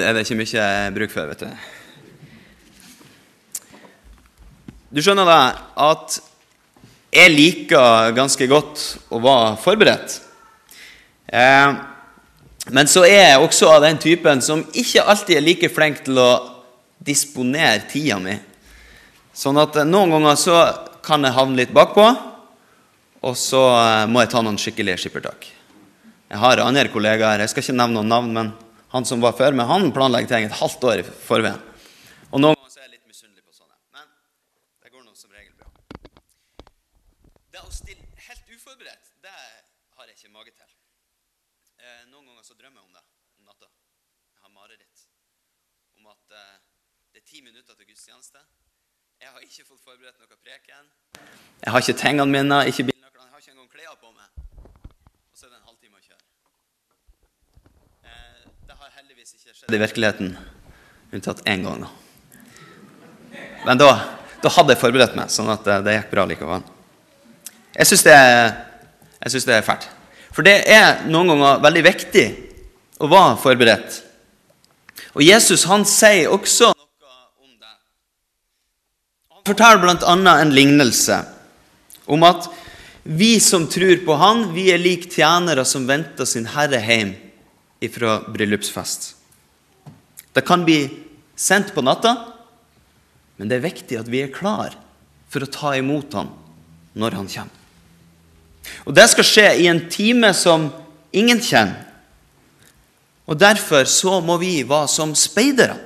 er det ikke mye bruk for, vet du. Du skjønner da at jeg liker ganske godt å være forberedt. Eh, men så er jeg også av den typen som ikke alltid er like flink til å disponere tida mi. Sånn at noen ganger så kan jeg havne litt bakpå, og så eh, må jeg ta noen skikkelige skippertak. Jeg har andre kollegaer, jeg skal ikke nevne noen navn, men han som var før men han planlegger ting et halvt år i forveien. Og noen ganger så er jeg litt misunnelig på sånne. Men det går nå som regel bra. Det å stille helt uforberedt, det har jeg ikke mage til. Eh, noen ganger så drømmer jeg om det om natta. Jeg har mareritt om at eh, det er ti minutter til gudstjeneste. Jeg har ikke fått forberedt noe preken. Jeg har ikke tingene mine, ikke bilnøklene, jeg har ikke engang klær på meg. Og så er det en halvtime å kjøre. Eh, har heldigvis ikke skjedd i virkeligheten, unntatt én gang. da. Men da, da hadde jeg forberedt meg, sånn at det, det gikk bra likevel. Jeg syns det, det er fælt. For det er noen ganger veldig viktig å være forberedt. Og Jesus han sier også noe om det. Han forteller bl.a. en lignelse om at vi som tror på Han, vi er lik tjenere som venter sin herre hjem ifra bryllupsfest. Det kan bli sendt på natta, men det er viktig at vi er klar for å ta imot Han når Han kommer. Og Det skal skje i en time som ingen kjenner. Og Derfor så må vi være som speidere.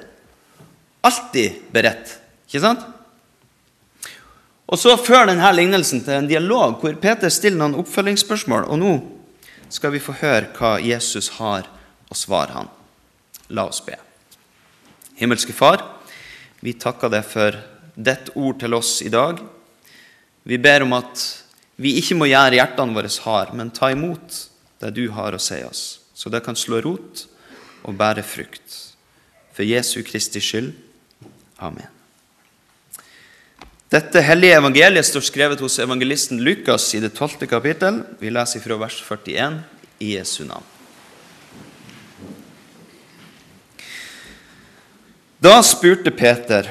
Alltid beredt. Ikke sant? Og Så fører denne lignelsen til en dialog hvor Peter stiller noen oppfølgingsspørsmål. Og nå skal vi få høre hva Jesus har å svare han. La oss be. Himmelske Far, vi takker deg for ditt ord til oss i dag. Vi ber om at vi ikke må gjøre hjertene våre harde, men ta imot det du har å si oss, så det kan slå rot og bære frukt. For Jesu Kristi skyld. Amen. Dette hellige evangeliet står skrevet hos evangelisten Lukas i det 12. kapittel. Vi leser fra vers 41 i Jesu navn. Da spurte Peter,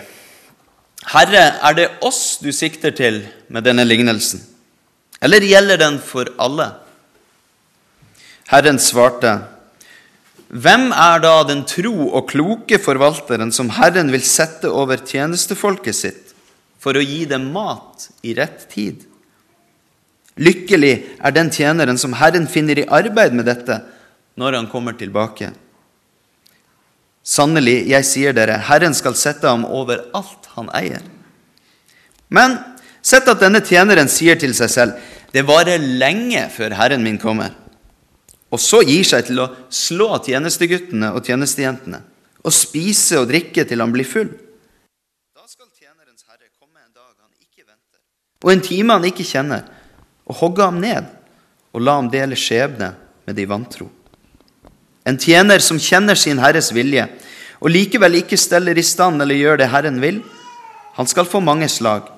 Herre, er det oss du sikter til med denne lignelsen, eller gjelder den for alle? Herren svarte, Hvem er da den tro og kloke forvalteren som Herren vil sette over tjenestefolket sitt for å gi dem mat i rett tid? Lykkelig er den tjeneren som Herren finner i arbeid med dette når han kommer tilbake. Sannelig, jeg sier dere, Herren skal sette ham over alt han eier. Men sett at denne tjeneren sier til seg selv, det varer lenge før Herren min kommer. Og så gir seg til å slå tjenesteguttene og tjenestejentene og spise og drikke til han blir full. Da skal tjenerens herre komme en dag han ikke venter, og en time han ikke kjenner, og hogge ham ned og la ham dele skjebne med de vantro. En tjener som kjenner sin herres vilje, og likevel ikke steller i stand eller gjør det Herren vil, han skal få mange slag.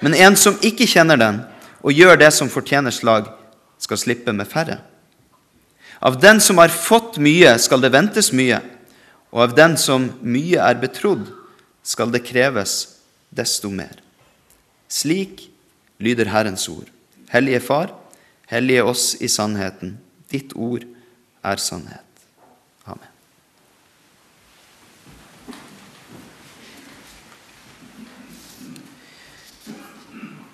Men en som ikke kjenner den, og gjør det som fortjener slag, skal slippe med færre. Av den som har fått mye, skal det ventes mye, og av den som mye er betrodd, skal det kreves desto mer. Slik lyder Herrens ord. Hellige Far, hellige oss i sannheten. Ditt ord er sannhet. Amen.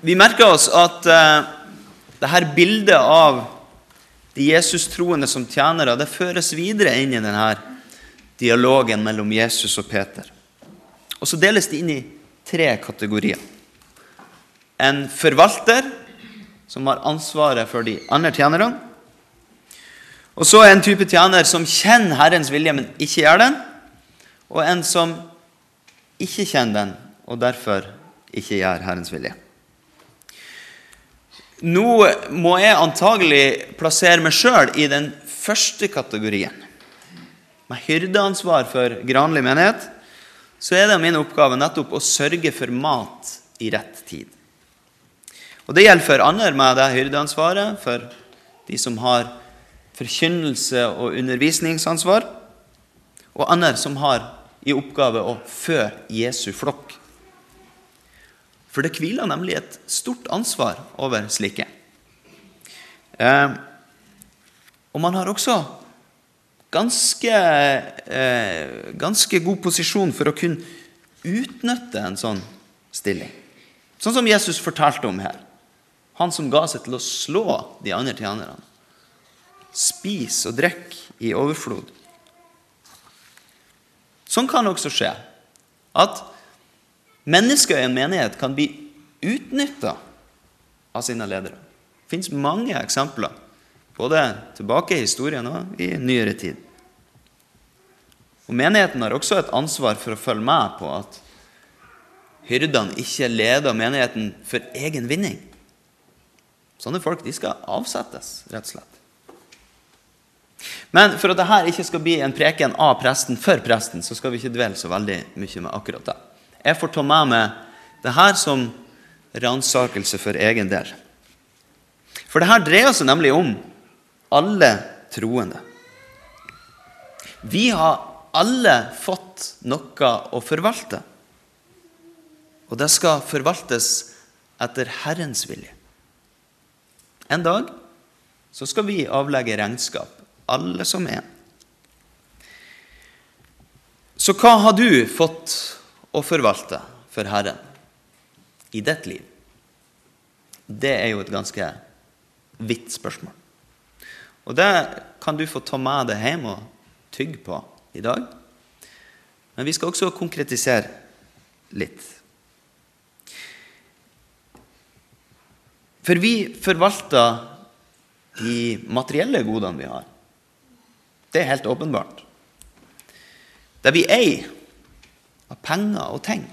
Vi merker oss at uh, det her bildet av de Jesus-troende som tjenere, det føres videre inn i denne dialogen mellom Jesus og Peter. Og så deles det inn i tre kategorier. En forvalter, som har ansvaret for de andre tjenerne. Og så en type tjener som kjenner Herrens vilje, men ikke gjør den. Og en som ikke kjenner den, og derfor ikke gjør Herrens vilje. Nå må jeg antagelig plassere meg sjøl i den første kategorien. Med hyrdeansvar for granlig menighet så er det min oppgave nettopp å sørge for mat i rett tid. Og Det gjelder for andre med det hyrdeansvaret, for de som har forkynnelse og undervisningsansvar. og andre som har i oppgave å fø Jesu flokk. For det hviler nemlig et stort ansvar over slike. Eh, og man har også ganske, eh, ganske god posisjon for å kunne utnytte en sånn stilling. Sånn som Jesus fortalte om her. Han som ga seg til å slå de andre tjenerne. Spis og drikk i overflod. Sånn kan også skje at mennesker i en menighet kan bli utnytta av sine ledere. Det fins mange eksempler, både tilbake i historien og i nyere tid. Og Menigheten har også et ansvar for å følge med på at hyrdene ikke leder menigheten for egen vinning. Sånne folk de skal avsettes, rett og slett. Men for at dette ikke skal bli en preken av presten for presten, så skal vi ikke dvele så veldig mye med akkurat det. Jeg får ta med meg det her som ransakelse for egen del. For det her dreier seg nemlig om alle troende. Vi har alle fått noe å forvalte. Og det skal forvaltes etter Herrens vilje. En dag så skal vi avlegge regnskap, alle som er. Så hva har du fått å forvalte for Herren i ditt liv? Det er jo et ganske vidt spørsmål. Og det kan du få ta med deg hjem og tygge på i dag. Men vi skal også konkretisere litt. For vi forvalter de materielle godene vi har. Det er helt åpenbart. Det vi eier av penger og ting.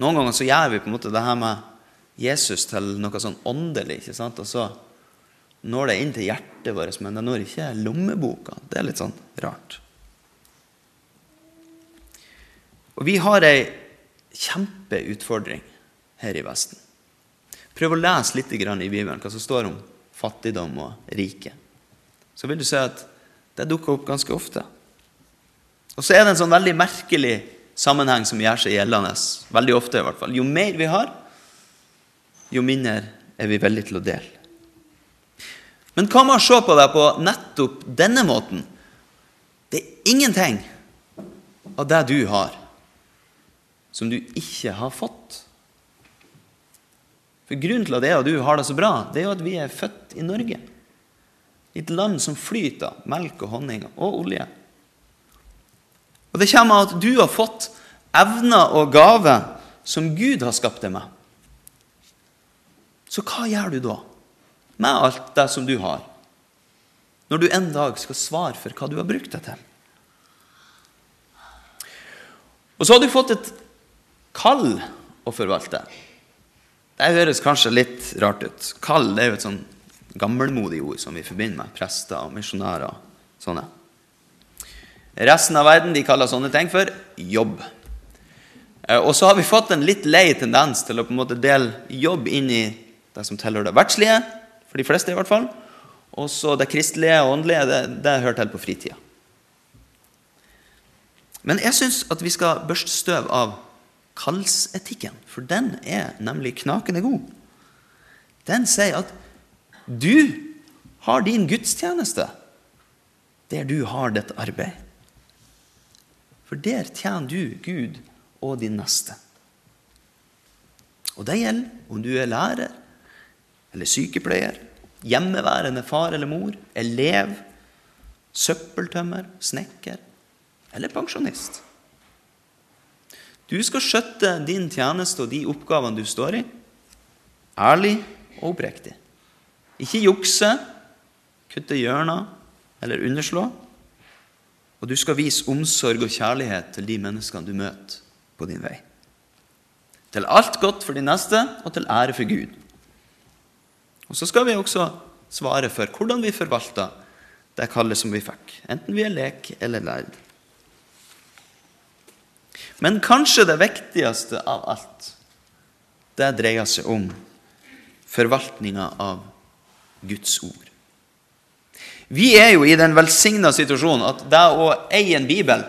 Noen ganger så gjør vi på en måte det her med Jesus til noe sånn åndelig. ikke sant? Og så når det inn til hjertet vårt, men det når ikke lommeboka. Det er litt sånn rart. Og vi har ei kjempeutfordring her i Vesten. Prøv å lese litt i Bibelen hva som står om fattigdom og rike. Så vil du se at det dukker opp ganske ofte. Og så er det en sånn veldig merkelig sammenheng som gjør seg gjeldende. Veldig ofte i hvert fall. Jo mer vi har, jo mindre er vi villige til å dele. Men hva med å se på det på nettopp denne måten? Det er ingenting av det du har, som du ikke har fått. For Grunnen til at jeg og du har det så bra, det er jo at vi er født i Norge. I et land som flyter melk og honning og olje. Og det kommer av at du har fått evner og gaver som Gud har skapt deg med. Så hva gjør du da med alt det som du har, når du en dag skal svare for hva du har brukt det til? Og så har du fått et kall å forvalte. Det høres kanskje litt rart ut. Kall det er jo et sånn gammelmodig ord som vi forbinder med prester og misjonærer. sånne. Resten av verden de kaller sånne ting for jobb. Eh, og så har vi fått en litt lei tendens til å på en måte dele jobb inn i det som tilhører det verdslige, for de fleste i hvert fall. Og så det kristelige og åndelige, det, det hører til på fritida. Men jeg syns at vi skal børste støv av kallsetikken, for den er nemlig knakende god. Den sier at du har din gudstjeneste der du har ditt arbeid. For der tjener du Gud og din neste. Og det gjelder om du er lærer eller sykepleier, hjemmeværende far eller mor, elev, søppeltømmer, snekker eller pensjonist. Du skal skjøtte din tjeneste og de oppgavene du står i, ærlig og oppriktig. Ikke jukse, kutte hjørner eller underslå. Og du skal vise omsorg og kjærlighet til de menneskene du møter på din vei. Til alt godt for de neste og til ære for Gud. Og så skal vi også svare for hvordan vi forvalter det kallet som vi fikk, enten vi er lek eller lærd. Men kanskje det viktigste av alt, det dreier seg om forvaltninga av Guds ord. Vi er jo i den velsigna situasjonen at det å eie en bibel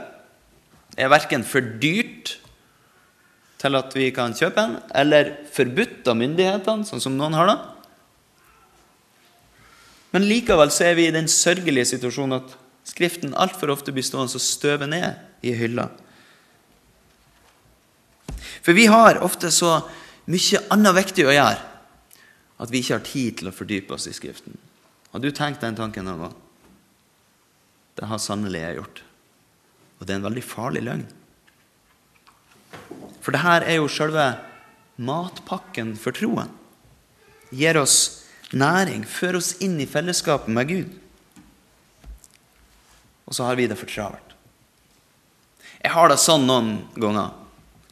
er verken for dyrt til at vi kan kjøpe en, eller forbudt av myndighetene, sånn som noen har det. Men likevel så er vi i den sørgelige situasjonen at Skriften altfor ofte blir stående og støve ned i hylla. For vi har ofte så mye annet viktig å gjøre at vi ikke har tid til å fordype oss i Skriften. Har du tenkt den tanken noen gang? Det har sannelig jeg gjort. Og det er en veldig farlig løgn. For det her er jo selve matpakken for troen. Gir oss næring, fører oss inn i fellesskapet med Gud. Og så har vi det for travelt. Jeg har det sånn noen ganger,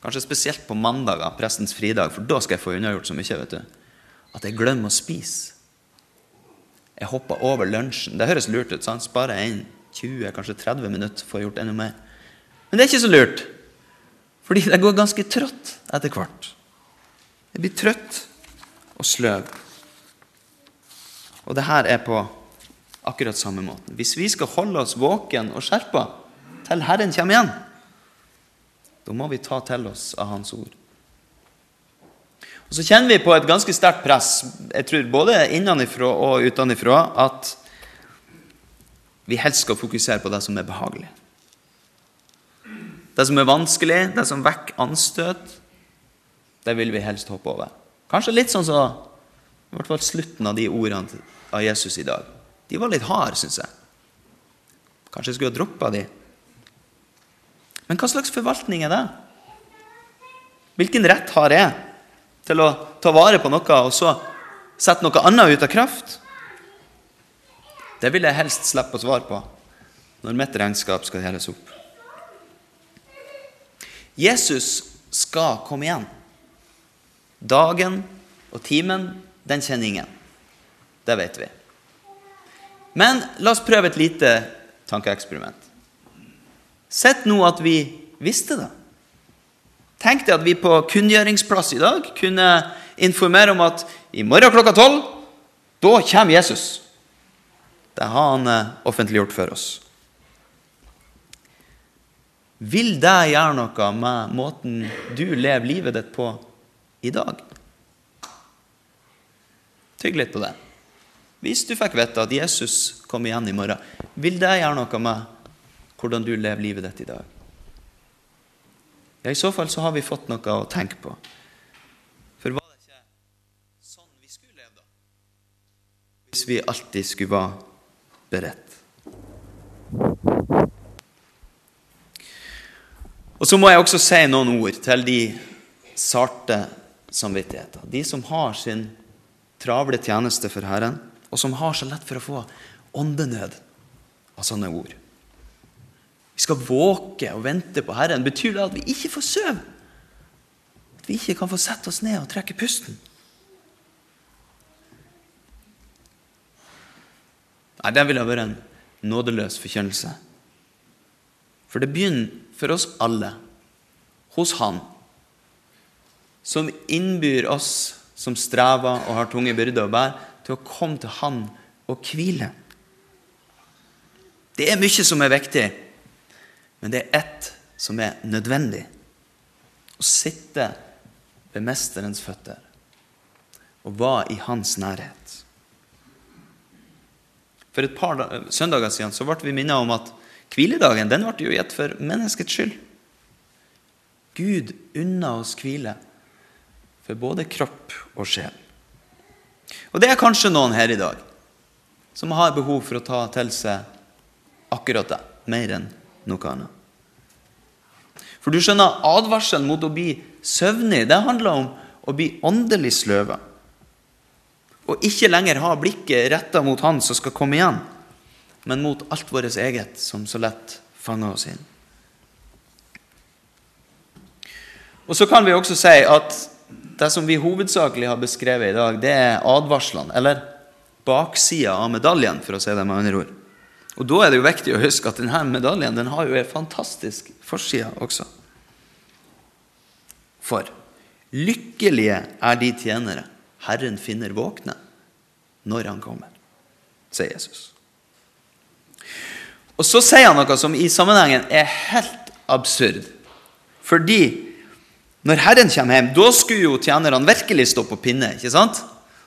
kanskje spesielt på mandager, prestens fridag, for da skal jeg få unnagjort så mye, vet du, at jeg glemmer å spise. Jeg hopper over lunsjen. Det høres lurt ut. sant? Sparer jeg inn 20, kanskje 30 minutter, får gjort enda mer. Men det er ikke så lurt. Fordi det går ganske trått etter hvert. Jeg blir trøtt og sløv. Og det her er på akkurat samme måten. Hvis vi skal holde oss våken og skjerpa til Herren kommer igjen, da må vi ta til oss av Hans ord. Og Så kjenner vi på et ganske sterkt press, jeg tror både innenfra og utenfra, at vi helst skal fokusere på det som er behagelig. Det som er vanskelig, det som vekker anstøt, det vil vi helst hoppe over. Kanskje litt sånn som i hvert fall slutten av de ordene av Jesus i dag. De var litt harde, syns jeg. Kanskje jeg skulle ha droppa de. Men hva slags forvaltning er det? Hvilken rett har jeg til å ta vare på noe og så sette noe annet ut av kraft? Det vil jeg helst slippe å svare på når mitt regnskap skal heles opp. Jesus skal komme igjen. Dagen og timen, den kjenner ingen. Det vet vi. Men la oss prøve et lite tankeeksperiment. Sett nå at vi visste det. Tenk deg at vi på kunngjøringsplass i dag kunne informere om at i morgen klokka tolv, da kommer Jesus. Det har han eh, offentliggjort for oss. Vil det gjøre noe med måten du lever livet ditt på i dag? Tygg litt på det. Hvis du fikk vite at Jesus kom igjen i morgen, vil det gjøre noe med hvordan du lever livet ditt i dag? Ja, I så fall så har vi fått noe å tenke på. For var det ikke sånn vi skulle leve, da? Hvis vi alltid skulle være beredt. Og så må jeg også si noen ord til de sarte samvittigheter. De som har sin travle tjeneste for Herren, og som har så lett for å få åndenød av sånne ord. Vi skal våke og vente på Herren. Betyr det at vi ikke får sove? At vi ikke kan få sette oss ned og trekke pusten? Nei, det ville vært en nådeløs forkjønnelse. For det begynner for oss alle hos Han, som innbyr oss som strever og har tunge byrder å bære, til å komme til Han og hvile. Det er mye som er viktig, men det er ett som er nødvendig. Å sitte ved Mesterens føtter og være i hans nærhet. For et par søndager siden så ble vi minnet om at hviledagen den ble jo gitt for menneskets skyld. Gud unna oss hvile for både kropp og sjel. Og det er kanskje noen her i dag som har behov for å ta til seg akkurat det, mer enn noe annet. For du skjønner, advarselen mot å bli søvnig, det handler om å bli åndelig sløva og ikke lenger ha blikket retta mot Han som skal komme igjen, men mot alt vårt eget som så lett fanger oss inn. Og Så kan vi også si at det som vi hovedsakelig har beskrevet i dag, det er advarslene, eller baksida av medaljen, for å si det med andre ord. Og Da er det jo viktig å huske at denne medaljen den har jo en fantastisk forside også. For lykkelige er de tjenere Herren finner våkne når han kommer, sier Jesus. Og så sier han noe som i sammenhengen er helt absurd. Fordi når Herren kommer hjem, da skulle jo tjenerne virkelig stå på pinne. ikke sant?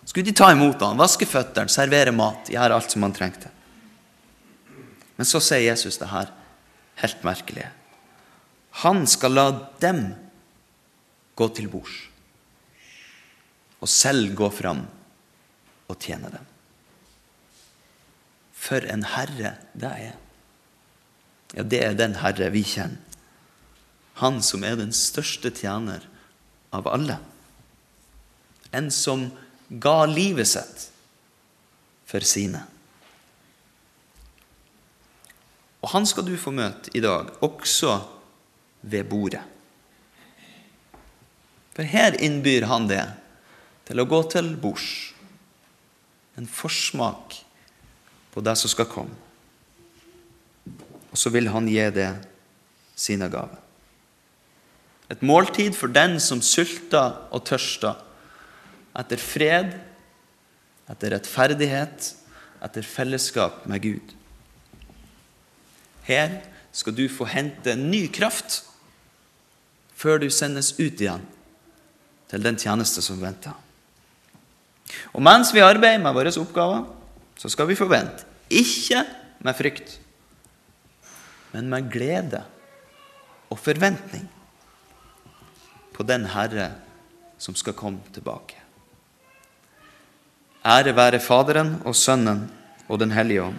Skulle de ta imot han, vaske føttene, servere mat, gjøre alt som han trengte. Men så sier Jesus det her helt merkelige. Han skal la dem gå til bords, og selv gå fram og tjene dem. For en herre det er. Ja, det er den herre vi kjenner. Han som er den største tjener av alle. En som ga livet sitt for sine. Og han skal du få møte i dag, også ved bordet. For her innbyr han det til å gå til bords. En forsmak på det som skal komme. Og så vil han gi det sine gaver. Et måltid for den som sulter og tørster etter fred, etter rettferdighet, etter fellesskap med Gud. Her skal du få hente ny kraft før du sendes ut igjen til den tjeneste som venter. Og mens vi arbeider med våre oppgaver, så skal vi forvente. Ikke med frykt, men med glede og forventning på den Herre som skal komme tilbake. Ære være Faderen og Sønnen og Den hellige ånd,